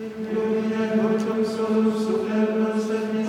in lumine vocem solus superbus et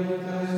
Maria,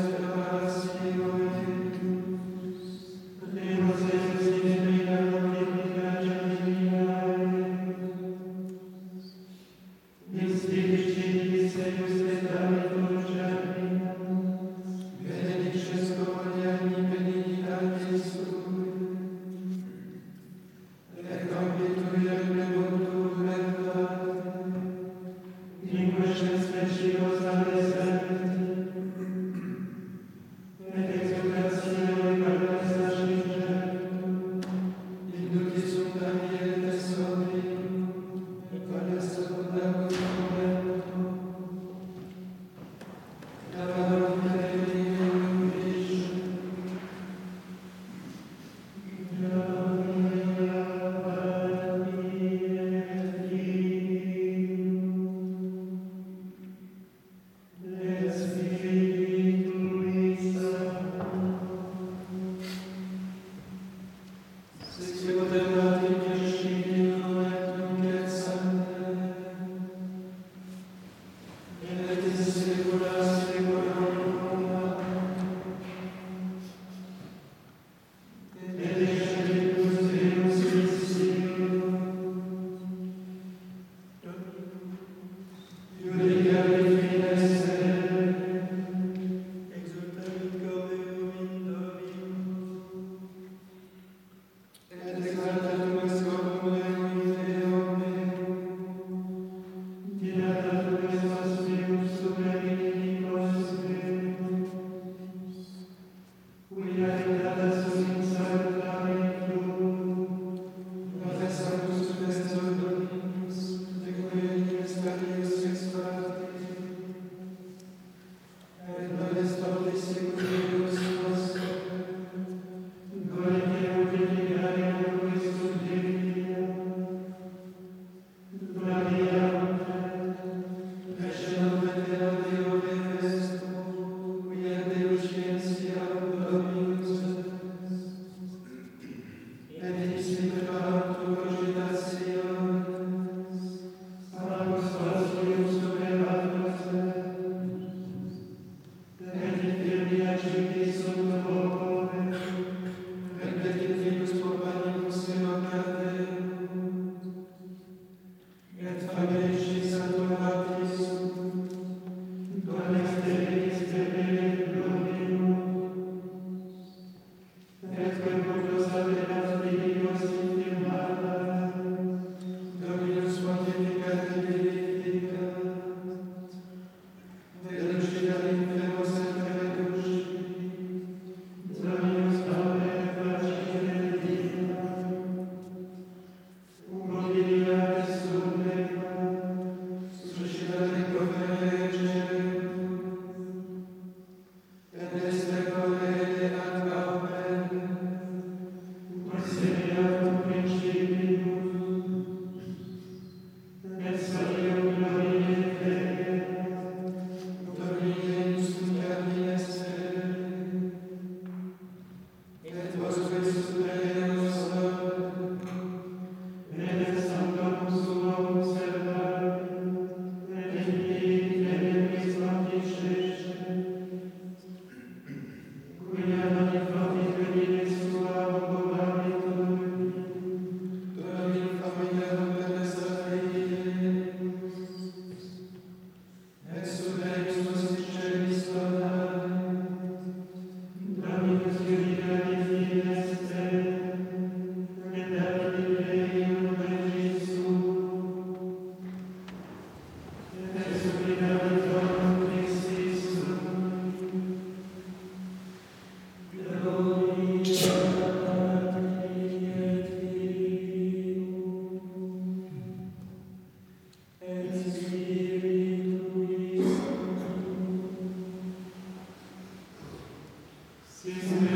Amen.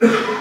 you